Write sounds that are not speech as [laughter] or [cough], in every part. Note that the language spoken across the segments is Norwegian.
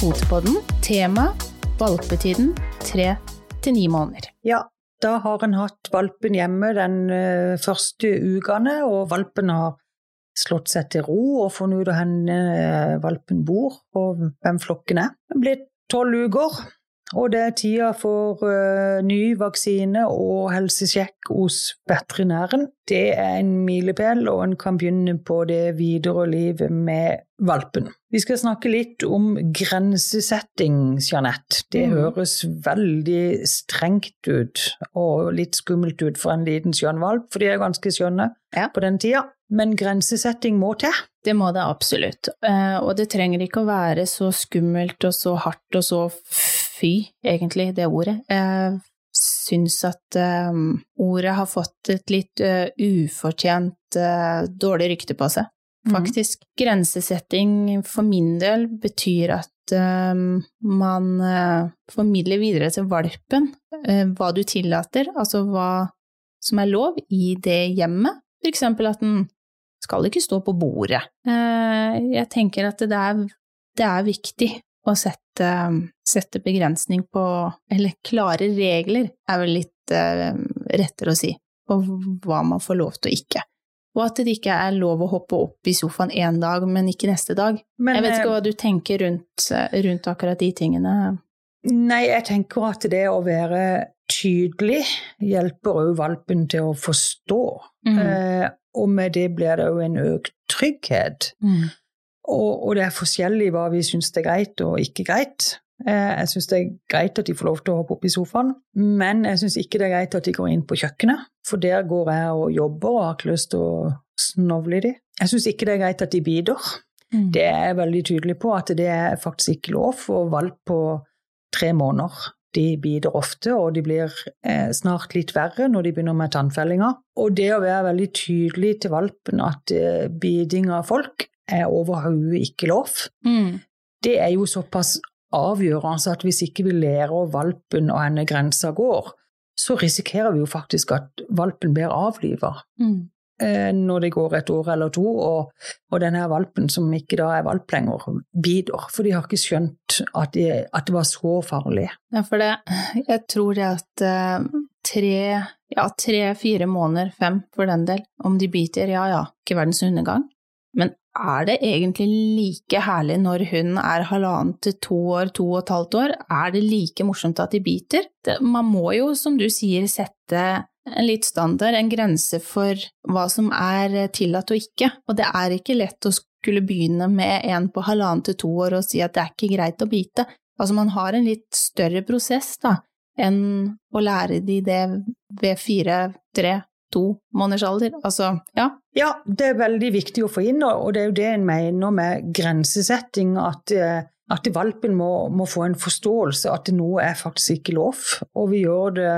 Potepodden. Tema valpetiden tre til ni måneder. Ja, da har en hatt valpen hjemme den uh, første ukene, og valpen har slått seg til ro og funnet ut hvor uh, valpen bor og hvem flokken er. Det blir tolv uker, og det er tida for uh, ny vaksine og helsesjekk hos veterinæren. Det er en milepæl, og en kan begynne på det videre livet med valpen. Vi skal snakke litt om grensesetting, Jeanette. Det mm. høres veldig strengt ut og litt skummelt ut for en liten skjønn valp, for de er ganske skjønne ja. på den tida. Men grensesetting må til. Det må det absolutt. Uh, og det trenger ikke å være så skummelt og så hardt og så fy, egentlig, det ordet. Jeg syns at um, ordet har fått et litt uh, ufortjent uh, dårlig rykte på seg, mhm. faktisk. Mm. Grensesetting for min del betyr at um, man uh, formidler videre til valpen hva du tillater, altså hva som er lov i det hjemmet. For eksempel at den skal ikke stå på bordet. Jeg tenker at det er, det er viktig å sette, sette, begrensning på Eller klare regler er vel litt uh, rettere å si, på hva man får lov til og ikke. Og at det ikke er lov å hoppe opp i sofaen én dag, men ikke neste dag. Men, jeg vet ikke eh, hva du tenker rundt, rundt akkurat de tingene? Nei, jeg tenker at det å være tydelig hjelper òg valpen til å forstå. Mm. Eh, og med det blir det òg en økt trygghet. Mm. Og, og, det er forskjellig hva vi syns er greit og ikke greit. Eh, jeg syns det er greit at de får lov til å hoppe opp i sofaen, men jeg syns ikke det er greit at de går inn på kjøkkenet, for der går jeg og jobber og har ikke lyst til å snovle i dem. Jeg syns ikke det er greit at de biter. Mm. Det er jeg veldig tydelig på at det er faktisk ikke lov for valp på tre måneder. De biter ofte, og de blir eh, snart litt verre når de begynner med tannfellinger. Og det å være veldig tydelig til valpen at eh, biting av folk er overhodet ikke lov. Mm. Det er jo såpass avgjørende at hvis ikke vi lærer valpen og henne grensa går, så risikerer vi jo faktisk at valpen blir avliva. Mm. Eh, når det går et år eller to, og, og denne valpen som ikke da er valp lenger, bider. For de har ikke skjønt at, de, at det var så farlig. Ja, for det, jeg tror det at uh, tre, ja, tre-fire måneder, fem for den del, om de biter, ja ja, ikke verdens undergang. Men er det egentlig like herlig når hun er halvannen til to år, to og et halvt år? Er det like morsomt at de biter? Det, man må jo, som du sier, sette en litt standard, en grense for hva som er tillatt og ikke. Og det er ikke lett å skulle begynne med en på halvannen til to år og si at det er ikke greit å bite. Altså man har en litt større prosess da, enn å lære de det ved fire, tre, to måneders alder. Altså, ja. Ja, det er veldig viktig å få inn, og det er jo det en mener med grensesetting. At, eh, at valpen må, må, få en forståelse at noe er faktisk ikke lov. Og vi gjør det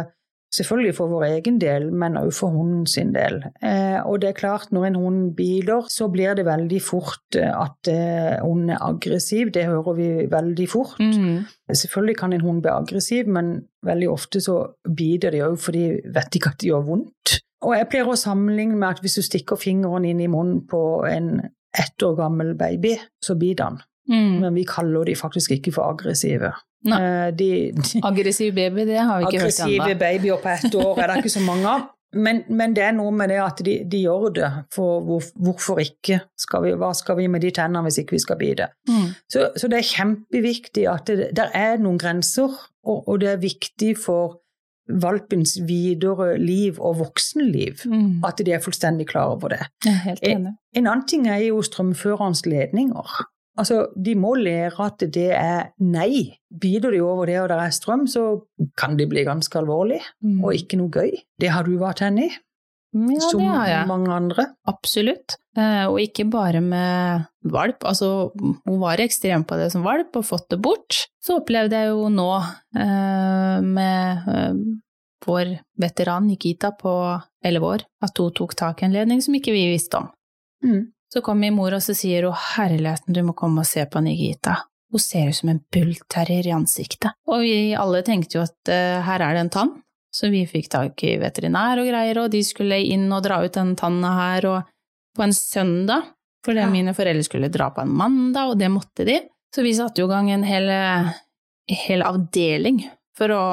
selvfølgelig for vår egen del, men også for hunden sin del. Eh, og det er klart, når en hund biler, så blir det veldig fort eh, at eh, hunden er aggressiv. Det hører vi veldig fort. Mm. Selvfølgelig kan en hund bli aggressiv, men veldig ofte så biter de òg for de vet ikke at det gjør vondt. Og jeg pleier å sammenligne med at hvis du stikker fingeren inn i munnen på en ett år gammel baby, så biter han. Mm. Men vi kaller de faktisk ikke for aggressive. Eh, de, de, Aggressiv baby, det har vi ikke hørt ennå. Aggressive babyer på ett år er det ikke så mange av. Men, men, det er noe med det at de, de gjør det, for hvor, hvorfor ikke? Skal vi, hva skal vi med de tennene hvis ikke vi skal bite? Mm. Så, så, det er kjempeviktig at det der er noen grenser, og, og det er viktig for valpens videre liv og voksenliv. Mm. At de er fullstendig klar over det. En, en, annen ting er jo strømførerens ledninger. Altså, De må lære at det er nei. Biter de over det og det er strøm, så kan det bli ganske alvorlig mm. og ikke noe gøy. Det har du vært henne i. Ja, som det har jeg. mange andre. Absolutt. Eh, og ikke bare med valp. Altså, hun var ekstrem på det som valp og fått det bort. Så opplevde jeg jo nå, eh, med eh, vår veteran Nikita på elleve år, at hun tok tak i en ledning som ikke vi visste om. Mm. Så kom min mor og så sier hun herligheten, du må komme og se på Nikita. Hun ser ut som en bullterrier i ansiktet. Og vi alle tenkte jo at uh, her er det en tann. Så vi fikk tak i veterinær og greier, og de skulle inn og dra ut den tanna her og på en søndag, fordi ja. mine foreldre skulle dra på en mandag, og det måtte de. Så vi satte jo i gang en hel, hel avdeling for å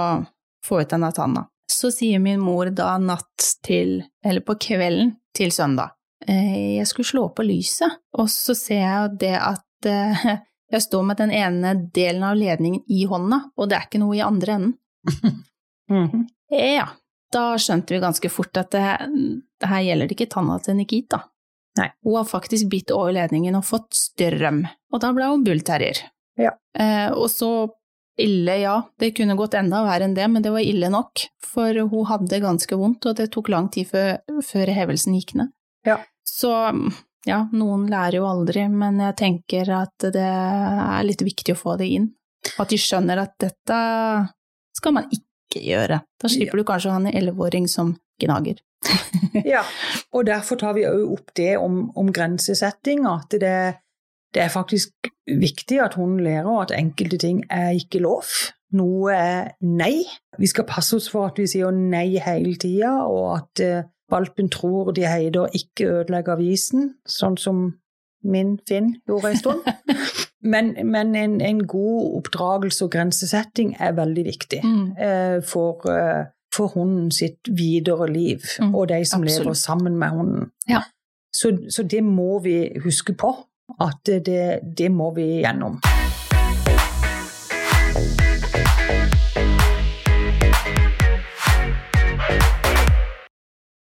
få ut denne tanna. Så sier min mor da natt til, eller på kvelden til søndag, eh, jeg skulle slå på lyset, og så ser jeg det at eh, [laughs] jeg står med den ene delen av ledningen i hånda, og det er ikke noe i andre enden. [laughs] Mhm. Ja, da skjønte vi ganske fort at det, det her gjelder ikke tanna til Nikita. Nei. Hun har faktisk bitt over ledningen og fått strøm, og da ble hun bullterrier. Ja. Eh, og så ille, ja, det kunne gått enda verre enn det, men det var ille nok, for hun hadde ganske vondt, og det tok lang tid før, før hevelsen gikk ned. Ja. Så ja, noen lærer jo aldri, men jeg tenker at det er litt viktig å få det inn. At de skjønner at dette skal man ikke gjøre. Da slipper du kanskje å ha en elleveåring som gnager. [laughs] Ja, og derfor tar vi òg opp det om, om grensesetting, at det, det er faktisk viktig at hun lærer at enkelte ting er ikke lov. Noe er nei. Vi skal passe oss for at vi sier nei hele tida, og at eh, valpen tror de heider ikke ødelegger avisen, sånn som min Finn gjorde en stund. [laughs] Men, men en, en god oppdragelse og grensesetting er veldig viktig Mm. eh, for, eh, for hunden sitt videre liv, Mm, og de som absolutt. lever sammen med hunden. Ja. Så, så det må vi huske på, at det, det må vi gjennom.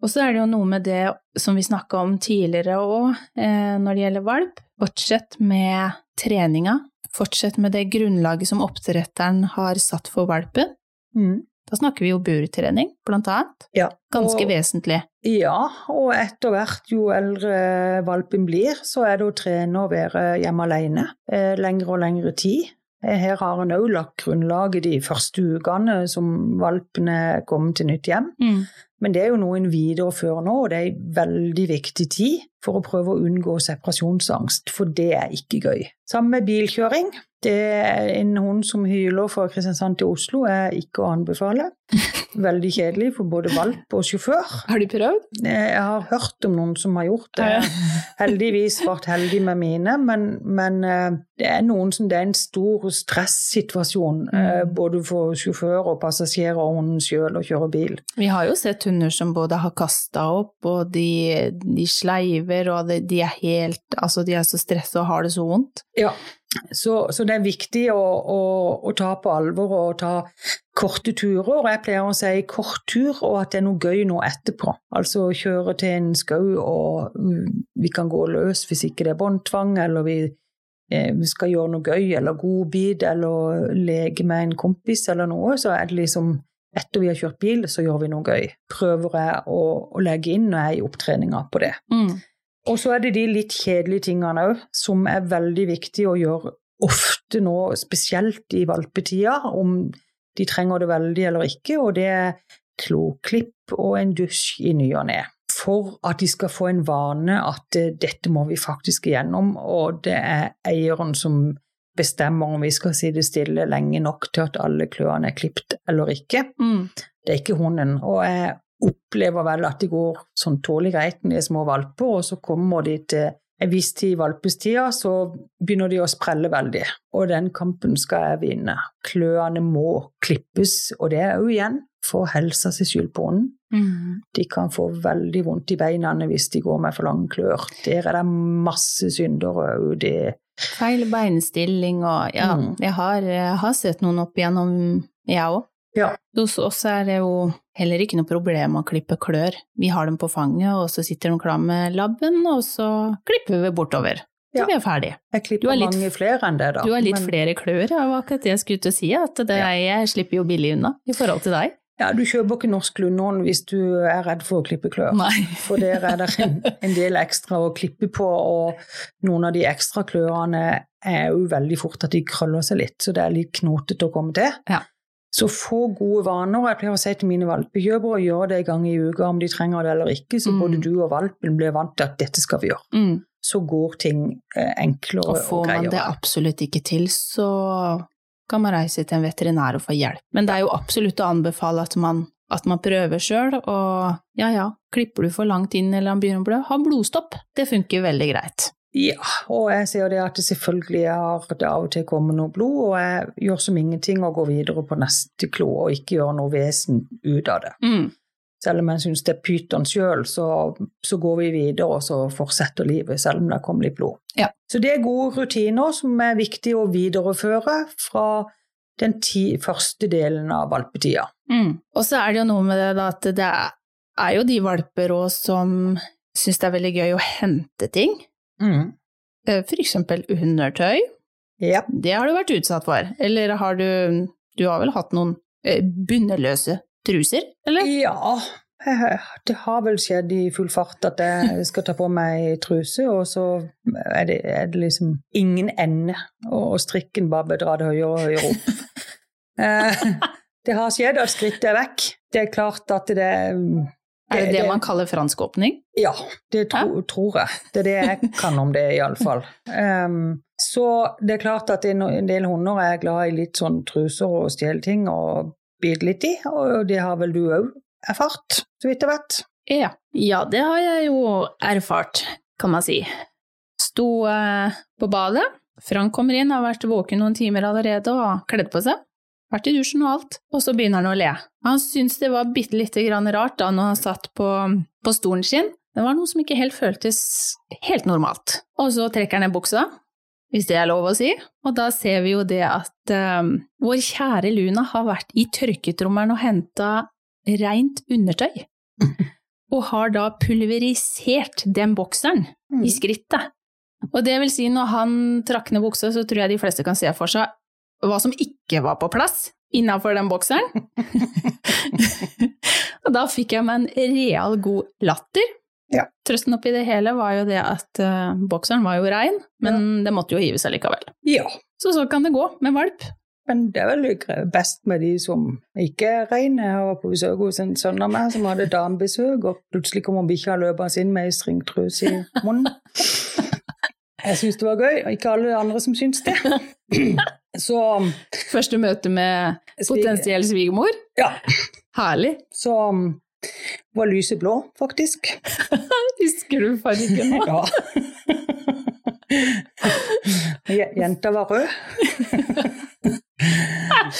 Og så er det jo noe med det som vi snakka om tidligere òg, eh, når det gjelder valp. Fortsett med treninga. Fortsett med det grunnlaget som oppdretteren har satt for valpen. Mm. Da snakker vi jo burtrening, blant annet. Ja. Ganske og, vesentlig. Ja, og etter hvert jo eldre valpen blir, så er det å trene og være hjemme alene eh, lengre og lengre tid. Eh, Her har en òg lagt grunnlaget de første ukene som valpene kommer til nytt hjem. Mm. Men det er jo noe en viderefører nå, og det er en veldig viktig tid for å prøve å unngå separasjonsangst, for det er ikke gøy. Sammen med bilkjøring. Det er en hund som hyler fra Kristiansand til Oslo, er ikke å anbefale. [laughs] Veldig kjedelig for både valp og sjåfør. Har du prøvd? Jeg har hørt om noen som har gjort det. Ja. [laughs] Heldigvis vært heldig med mine, men, men eh, det er noen som det er en stor stressituasjon, eh, Mm. både for sjåfør og passasjerer og hunden sjøl å kjøre bil. Vi har jo sett hunder som både har kasta opp, og de, de sleiver, og de, de er helt Altså, de er så stressa og har det så vondt. Ja, så, så det er viktig å, å, å ta på alvor og ta korte turer. Og jeg pleier å si kort tur, og at det er noe gøy nå etterpå. Altså kjøre til en skau, og mm, vi kan gå løs hvis ikke det er båndtvang, eller vi, eh, vi skal gjøre noe gøy, eller godbit, eller leke med en kompis eller noe, så er det liksom etter vi har kjørt bil, så gjør vi noe gøy. Prøver jeg å, å legge inn når jeg er i opptreninga på det. Mm. Og så er det de litt kjedelige tingene òg, som er veldig viktig å gjøre ofte nå, spesielt i valpetida, om de trenger det veldig eller ikke, og det er kloklipp og en dusj i ny og ne. For at de skal få en vane at eh, dette må vi faktisk igjennom, og det er eieren som bestemmer om vi skal sitte stille lenge nok til at alle klørne er klippet eller ikke. Mm. Det er ikke hunden. Og jeg opplever vel at det går sånn tålelig greit når de er små valper, og så kommer de til en viss tid i valpestida, så begynner de å sprelle veldig. Og den kampen skal jeg vinne. Kløene må klippes, og det er jo igjen for helsa si skyld på hunden. Mm. De kan få veldig vondt i beina hvis de går med for lange klør. Der er det masse syndere òg. Feil beinstilling og Ja, Mm. jeg, har, jeg har sett noen opp igjennom, jeg òg. Ja. Hos oss er det jo heller ikke noe problem å klippe klør. Vi har dem på fanget, og så sitter de klar med labben, og så klipper vi bortover. Så Ja. vi er ferdig. Jeg klipper litt- mange flere enn det, da. Du har litt Men- flere klør, ja, var akkurat det jeg skulle til å si, at det, Ja. jeg slipper jo billig unna i forhold til deg. Ja, du kjøper ikke norsk lundehånd hvis du er redd for å klippe klør. Nei. For der er det en, en del ekstra å klippe på, og noen av de ekstra klørne er jo veldig fort at de krøller seg litt, så det er litt knotete å komme til. Ja. Så få gode vaner. Jeg pleier å si til mine valpekjøpere gjør det en gang i uka om de trenger det eller ikke, så Mm. både du og valpen blir vant til at dette skal vi gjøre. Mm. Så går ting eh, enklere Og og, får man det absolutt ikke til, så kan man reise til en veterinær og få hjelp. Men det er jo absolutt å anbefale at man, at man prøver sjøl, og ja ja, klipper du for langt inn eller han begynner å blø, ha blodstopp. Det funker veldig greit. Ja, og jeg ser det at det selvfølgelig har det av og til kommet noe blod, og jeg gjør som ingenting og går videre på neste klo og ikke gjør noe vesen ut av det. Mm. Selv om jeg syns det er pyton sjøl, så, så, går vi videre og så fortsetter livet, selv om det kommer litt blod. Ja. Så det er gode rutiner som er viktig å videreføre fra den ti, første delen av valpetida. Mm. Og så er det jo noe med det da, at det er jo de valper òg som syns det er veldig gøy å hente ting. Mm. Eh, For eksempel undertøy. Ja. Det har du vært utsatt for. Eller har du Du har vel hatt noen eh, bunneløse truser, eller? ja, det har vel skjedd i full fart at jeg skal ta på meg truse, og så er det, er det liksom ingen ende, og, strikken bare blir det høyere og høyere opp. [laughs] Eh, det har skjedd at skrittet er vekk. Det er klart at det Er det det man kaller fransk åpning? Ja, det tro, tror jeg. Det er det jeg kan om det, iallfall. Um, så det er klart at en del hunder er glad i litt sånn truser og stjele ting og bite litt i, og det har vel du òg erfart, så vidt jeg vet. Ja. ja, det har jeg jo erfart, kan man si. Sto eh, på badet. Frank kommer inn, har vært våken noen timer allerede og kledd på seg. Vært i dusjen og alt, og så begynner han å le. Han syntes det var bitte lite grann rart da når han satt på, på stolen sin. Det var noe som ikke helt føltes helt normalt. Og så trekker han ned buksa, hvis det er lov å si, og da ser vi jo det at um, vår kjære Luna har vært i tørketrommelen og henta rent undertøy. [laughs] og har da pulverisert den bokseren i skrittet. Og det vil si, når han trakk ned buksa, så tror jeg de fleste kan se for seg hva som ikke var på plass innafor den bokseren. [laughs] [laughs] og da fikk jeg meg en real god latter. Ja. Trøsten oppi det hele var jo det at uh, bokseren var jo rein, men det måtte jo hives likevel. Ja, Så så kan det gå med valp. men det er vel best med de som ikke er reine. Jeg var på besøk hos en sønn av meg som hadde damebesøk, og plutselig kommer bikkja løpende inn med ei stringtruse i munnen. Jeg syns det var gøy, og ikke alle andre som syns det. [laughs] Så Første møte med potensiell svigermor. ja, Herlig. så var lyseblå, faktisk. [laughs] Husker du fargen? Ja. [laughs] Jenta var rød. [laughs]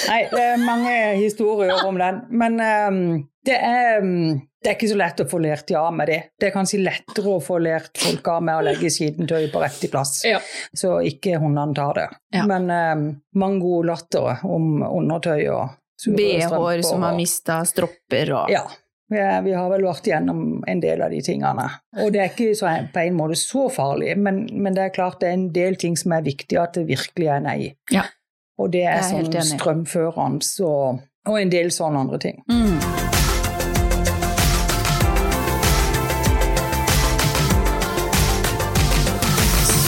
Nei, det er mange historier om den. Men um, det, er, um, det er ikke så lett å få lært ja med det. Det er kanskje lettere å få lært folk av med å legge skitentøy på riktig plass, Ja. så ikke hundene tar det. Ja. Men um, mange gode latter om undertøy og BH-er som har mista stropper og ja. Vi, vi har vel vært gjennom en del av de tingene. Og det er ikke så, på en måte så farlig, men, men det er klart det er en del ting som er viktig at det virkelig er nei. Ja. Og det er, er sånn strømførende og, og en del sånne andre ting. mm.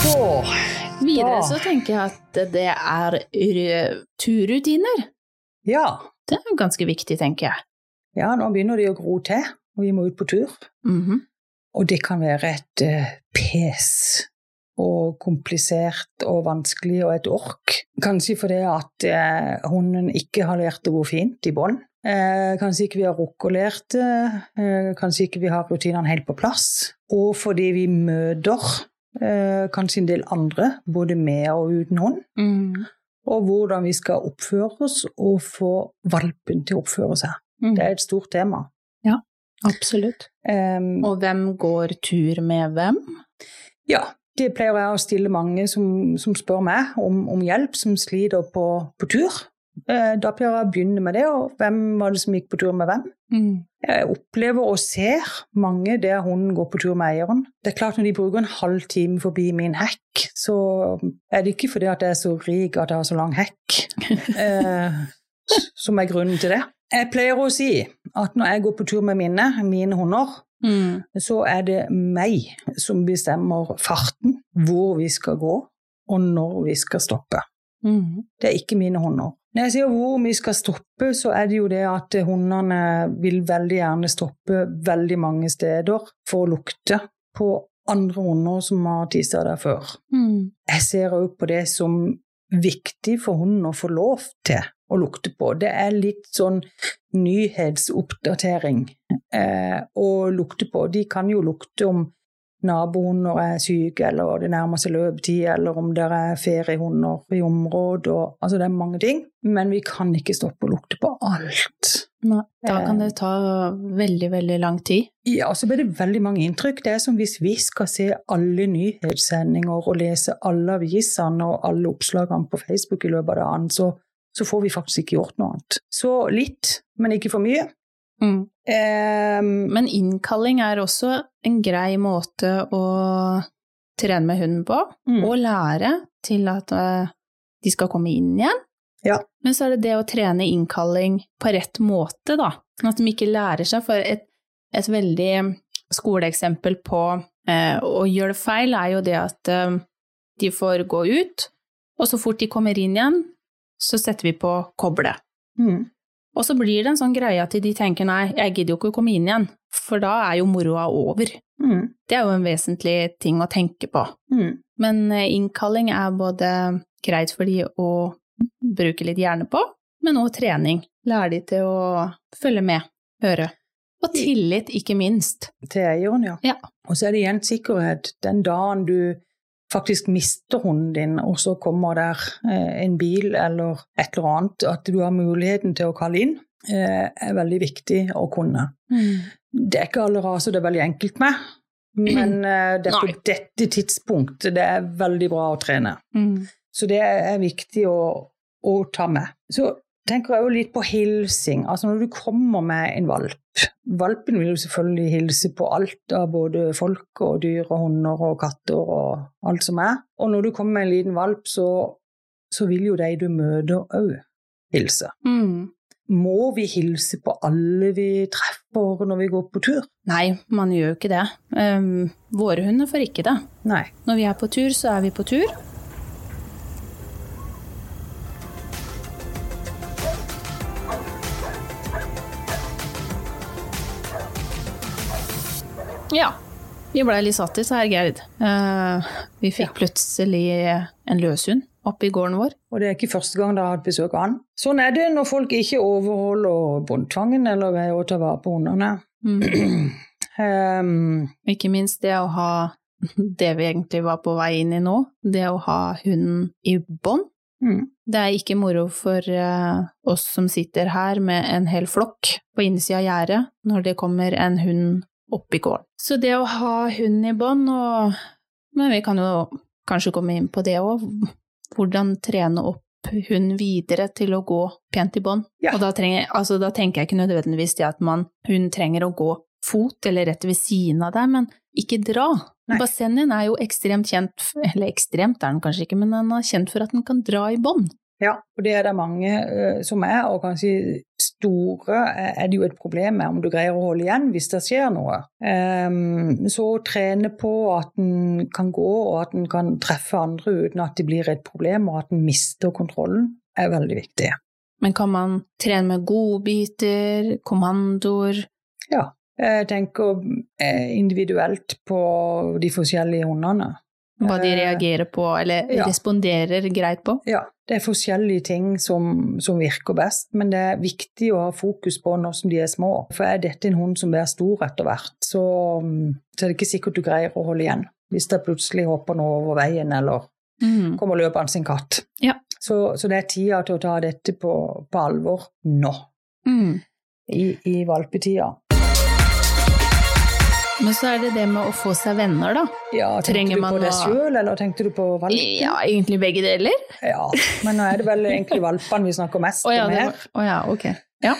Så Videre Da- så tenker jeg at det er turrutiner. ja. Det er ganske viktig, tenker jeg. Ja, nå begynner de å gro til, og vi må ut på tur. Mhm. Og det kan være et uh, pes og komplisert og vanskelig og et ork. Kanskje fordi at eh, hunden ikke har lært å gå fint i bånd. Eh, kanskje ikke vi har rukket å lært det. Eh, kanskje ikke vi har rutinene helt på plass. Og fordi vi møter eh, kanskje en del andre, både med og uten hund. Mm. Og hvordan vi skal oppføre oss og få valpen til å oppføre seg. Mm. Det er et stort tema. Ja, Absolutt. Um, Og hvem går tur med hvem? Ja, det pleier jeg å stille mange som, som spør meg om, om hjelp, som sliter på, på tur. Eh, Da pleier jeg å begynne med det, og hvem var det som gikk på tur med hvem? Mm. Jeg opplever og ser mange der hunden går på tur med eieren. Det er klart Når de bruker en halv time forbi min hekk, så er det ikke fordi at jeg er så rik at jeg har så lang hekk, [laughs] eh, som er grunnen til det. Jeg pleier å si at når jeg går på tur med mine, mine hunder, Mm. så er det meg som bestemmer farten, hvor vi skal gå, og når vi skal stoppe. Mm. Det er ikke mine hunder. Når jeg sier hvor vi skal stoppe, så er det jo det at hundene vil veldig gjerne stoppe veldig mange steder for å lukte på andre hunder som har tissa der før. Mm. Jeg ser òg på det som viktig for hunden å få lov til å lukte på. Det er litt sånn nyhetsoppdatering eh, å lukte på. De kan jo lukte om naboen nabohunder er syk, eller det nærmer seg løpetid, eller om det er feriehunder i området. Og, altså det er mange ting. Men vi kan ikke stoppe å lukte på alt. Nei, da kan det ta veldig, veldig lang tid. Ja, og så blir det veldig mange inntrykk. Det er som hvis vi skal se alle nyhetssendinger og lese alle avisene og alle oppslagene på Facebook i løpet av dagen, så, så får vi faktisk ikke gjort noe annet. Så litt, men ikke for mye. Mm. Um, men innkalling er også en grei måte å trene med hunden på, mm. og lære til at uh, de skal komme inn igjen. Ja. Men så er det det å trene innkalling på rett måte, da. Sånn at de ikke lærer seg. For et, et veldig skoleeksempel på eh, å gjøre det feil, er jo det at eh, de får gå ut, og så fort de kommer inn igjen, så setter vi på koble. Mm. Og så blir det en sånn greie at de tenker nei, jeg gidder jo ikke å komme inn igjen, for da er jo moroa over. Mm. Det er jo en vesentlig ting å tenke på. Mm. Men eh, innkalling er både greit for de å bruke litt hjerne på, men òg trening. Lære de til å følge med, høre. Og tillit, ikke minst. Til eieren, ja. ja. Og så er det igjen sikkerhet. Den dagen du faktisk mister hunden din, og så kommer der eh, en bil eller et eller annet, at du har muligheten til å kalle inn, eh, er veldig viktig å kunne. Mm. Det er ikke alle raser det er veldig enkelt med, men [clears throat] eh, det er på dette tidspunktet det er veldig bra å trene. Mm. Så det er viktig å, å ta med. Så tenker jeg jo litt på hilsing. Altså når du kommer med en valp Valpen vil jo selvfølgelig hilse på alt av både folk og dyr og hunder og katter og alt som er. Og når du kommer med en liten valp, så, så vil jo de du møter òg hilse. Mm. Må vi hilse på alle vi treffer når vi går på tur? Nei, man gjør jo ikke det. Um, våre hunder får ikke det. Nei. Når vi er på tur, så er vi på tur. Ja. Vi blei litt satt i, sa herr Gerd. Uh, vi fikk plutselig en løshund oppe i gården vår. Og det er ikke første gang dere har hatt besøk av han. Sånn er det når folk ikke overholder båndtvangen eller ved å ta vare på hundene. Mm. um, [clears throat] ikke minst det å ha [laughs] det vi egentlig var på vei inn i nå, det å ha hunden i bånd. Mm. Det er ikke moro for uh, oss som sitter her med en hel flokk på innsida av gjerdet, når det kommer en hund oppi gården. Så det å ha hunden i bånd, og Men vi kan jo kanskje komme inn på det òg. Hvordan trene opp hunden videre til å gå pent i bånd. Ja. Og da, trenger, altså, da, tenker jeg ikke nødvendigvis det at man, hun trenger å gå fot eller rett ved siden av deg, men ikke dra. Bassengen er jo ekstremt kjent, eller ekstremt er den kanskje ikke, men den er kjent for at den kan dra i bånd. Ja, og det er det mange uh, som er, og kanskje store er det jo et problem med om du greier å holde igjen hvis det skjer noe. Um, så trene på at den kan gå, og at den kan treffe andre uten at det blir et problem, og at den mister kontrollen, er veldig viktig. Men kan man trene med godbiter, kommandoer? Ja, jeg tenker individuelt på de forskjellige hundene. Hva de reagerer på, eller ja. responderer greit på? Ja, det er forskjellige ting som, som, virker best, men det er viktig å ha fokus på når de er små. For er dette en hund som blir stor etter hvert, så, så, er det ikke sikkert du greier å holde igjen. Hvis det plutselig hopper noe over veien, eller mm. kommer løpende sin katt. Ja. Så, så, det er tida til å ta dette på, på alvor nå. Mm. I, I valpetida. Men så er det det med å få seg venner, da. Ja, Tenkte du på deg sjøl, eller tenkte du på valpen? Ja, egentlig begge deler. Ja, men nå er det vel egentlig valpene vi snakker mest oh, ja, om her. Å oh, ja, ok. Ja.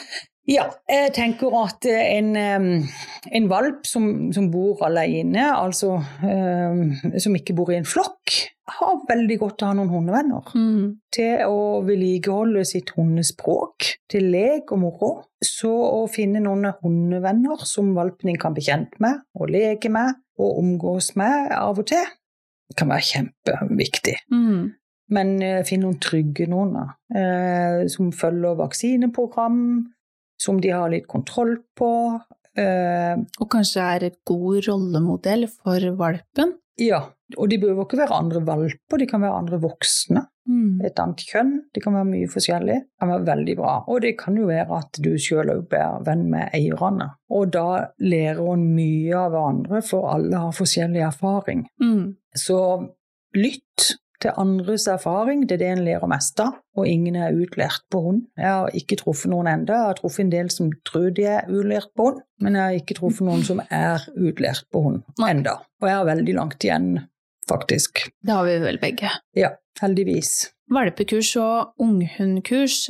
Ja, jeg tenker at en, en valp som, som, bor alene, altså um, som ikke bor i en flokk, har veldig godt av noen hundevenner. Mm. Til å vedlikeholde sitt hundespråk, til lek og moro. Så å finne noen hundevenner som valpen kan bli kjent med, og leke med, og omgås med av og til, kan være kjempeviktig. Mm. Men uh, finn noen trygge noen, uh, som følger vaksineprogram som de har litt kontroll på. Uh, og kanskje er et god rollemodell for valpen? Ja, og de behøver ikke være andre valper, de kan være andre voksne. mm. et annet kjønn. de kan være mye forskjellig. Det kan være veldig bra. Og det kan jo være at du sjøl òg blir venn med eierne. Og da lærer hun mye av hverandre, for alle har forskjellig erfaring. Mm. Så lytt til andres erfaring, det er det en lærer mest av. Og ingen er utlært på hund. Jeg har ikke truffet noen enda. Jeg har truffet en del som tror de er utlært på hund, men jeg har ikke truffet noen som er utlært på hund enda. Og jeg har veldig langt igjen, faktisk. Det har vi vel begge. Ja, heldigvis. Valpekurs og unghundkurs,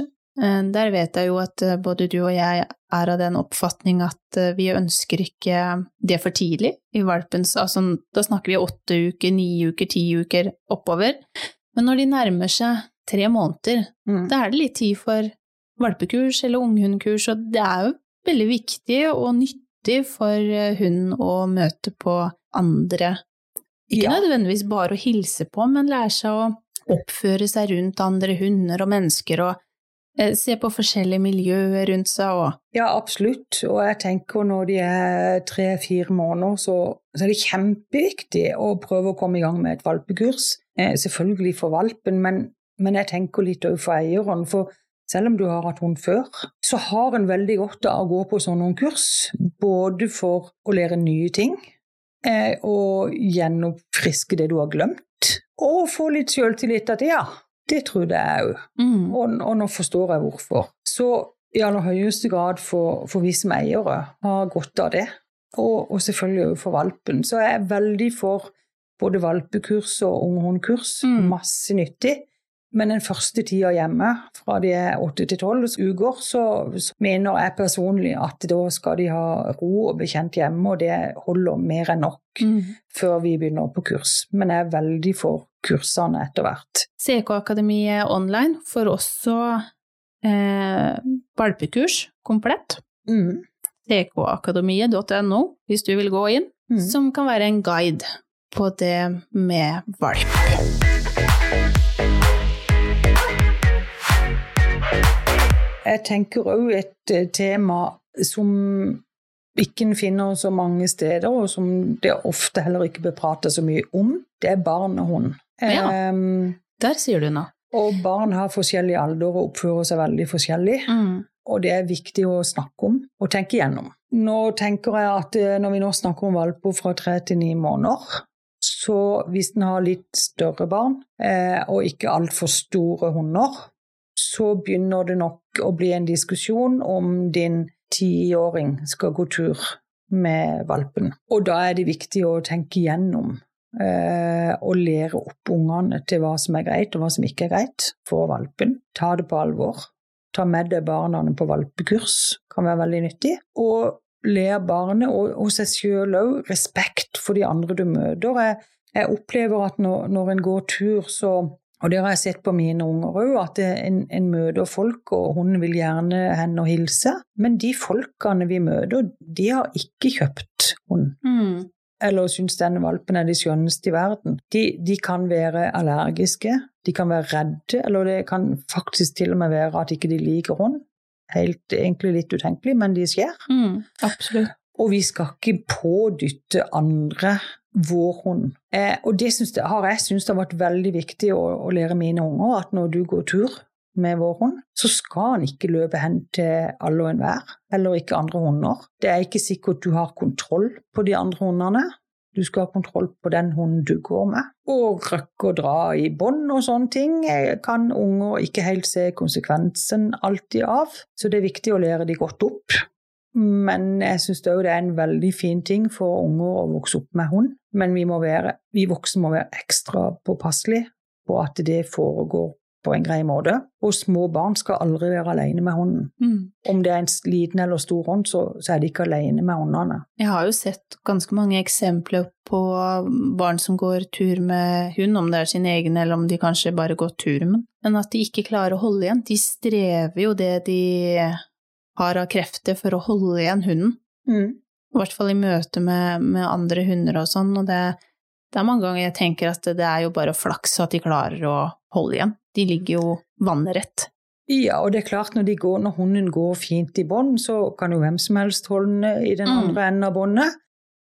der vet jeg jo at eh, både du og jeg er av den oppfatning at eh, vi ønsker ikke det for tidlig i valpens Altså, da snakker vi åtte uker, ni uker, ti uker oppover. Men når de nærmer seg tre måneder, mm. da er det litt tid for valpekurs eller unghundkurs, og det er jo veldig viktig og nyttig for hunden å møte på andre. Ikke ja. nødvendigvis bare å hilse på, men lære seg å oppføre seg rundt andre hunder og mennesker og Eh, se på forskjellige miljøer rundt seg og Ja, absolutt. Og jeg tenker når de er tre-fire måneder, så, så, er det kjempeviktig å prøve å komme i gang med et valpekurs. Eh, selvfølgelig for valpen, men, men jeg tenker litt òg for eieren. For selv om du har hatt hund før, så har en veldig godt av å gå på sånne kurs. Både for å lære nye ting eh, og gjenoppfriske det du har glemt. Og få litt sjøltillit at ja, det tror jeg òg. Mm. Og, og, nå forstår jeg hvorfor. Så i aller høyeste grad for, for vi som eiere har godt av det. Og, og selvfølgelig òg for valpen. Så jeg er veldig for både valpekurs og unghundkurs. Mm. Masse nyttig. Men den første tida hjemme, fra de er åtte til tolv uker, så, så, mener jeg personlig at da skal de ha ro og bekjent hjemme, og det holder mer enn nok mm. før vi begynner på kurs. Men jeg er veldig for kursene etter hvert. CK Akademiet online får også eh, valpekurs komplett. Mm. ckakademiet.no hvis du vil gå inn, mm. som kan være en guide på det med valp. Jeg tenker òg et eh, tema som ikke en finner så mange steder, og som det ofte heller ikke blir pratet så mye om, det er barn og hund. Ja, um, der sier du noe. Og barn har forskjellig alder og oppfører seg veldig forskjellig. Mm. Og det er viktig å snakke om og tenke igjennom. Nå tenker jeg at eh, når vi nå snakker om valper fra tre til ni måneder, så hvis en har litt større barn eh, og ikke altfor store hunder, så begynner det nok å bli en diskusjon om din tiåring skal gå tur med valpen. Og da er det viktig å tenke gjennom eh, og lære opp ungene til hva som er greit og hva som ikke er greit for valpen. Ta det på alvor. Ta med deg barna på valpekurs, kan være veldig nyttig. Og lære barnet og, og seg sjøl òg respekt for de andre du møter. Jeg, jeg opplever at når, når en går tur, så og det har jeg sett på mine unger òg, at en, en, møter folk, og hun vil gjerne hen og hilse. Men de folkene vi møter, de har ikke kjøpt hund. Mm. Eller syns denne valpen er de skjønneste i verden. De, de, kan være allergiske, de kan være redde, eller det kan faktisk til og med være at ikke de liker hund. Helt egentlig litt utenkelig, men de skjer. Mm, absolutt. Og vi skal ikke pådytte andre vår hund. Eh, og det synes har jeg syntes har vært veldig viktig å, å, lære mine unger at når du går tur med vår hund, så skal han ikke løpe hen til alle og enhver, eller ikke andre hunder. Det er ikke sikkert du har kontroll på de andre hundene. Du skal ha kontroll på den hunden du går med. Og røkke og dra i bånd og sånne ting jeg kan unger ikke helt se konsekvensen alltid av, så det er viktig å lære de godt opp. Men jeg syns òg det er en veldig fin ting for unger å vokse opp med hund. Men vi, være, vi voksne må være ekstra påpasselige på at det foregår på en grei måte. Og små barn skal aldri være alene med hunden. Mm. Om det er en liten eller stor hund, så, så, er de ikke alene med hundene. Jeg har jo sett ganske mange eksempler på barn som går tur med hund, om det er sin egen eller om de kanskje bare går tur med men at de ikke klarer å holde igjen. De strever jo det de har av krefter for å holde igjen hunden. Mm. I hvert fall i møte med, med andre hunder og sånn, og det, det, er mange ganger jeg tenker at det, det er jo bare flaks at de klarer å holde igjen. De ligger jo vannrett. Ja, og det er klart når, går, når hunden går fint i bånd, så kan jo hvem som helst holde den i den mm. andre enden av båndet.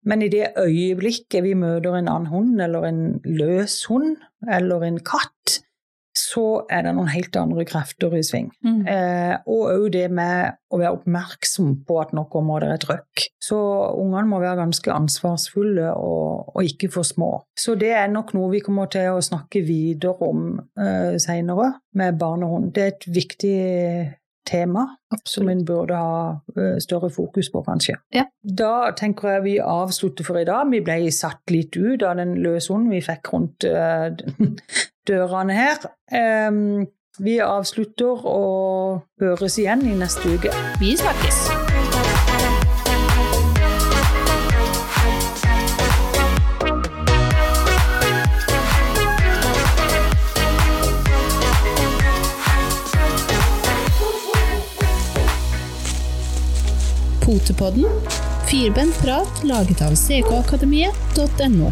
Men i det øyeblikket vi møter en annen hund, eller en løs hund, eller en katt, så er det noen helt andre krefter i sving. Mm. Eh, og òg det med å være oppmerksom på at noen områder er trøkk. Så ungene må være ganske ansvarsfulle og, og, ikke for små. Så det er nok noe vi kommer til å snakke videre om eh, seinere med hund. Det er et viktig tema som en burde ha uh, større fokus på, kanskje. Ja. Da tenker jeg vi avslutter for i dag. Vi ble satt litt ut av den løshunden vi fikk rundt uh, [laughs] dørene her. Vi avslutter og høres igjen i neste uke. Vi snakkes! Potepodden. Firbent prat laget av ckakademiet.no.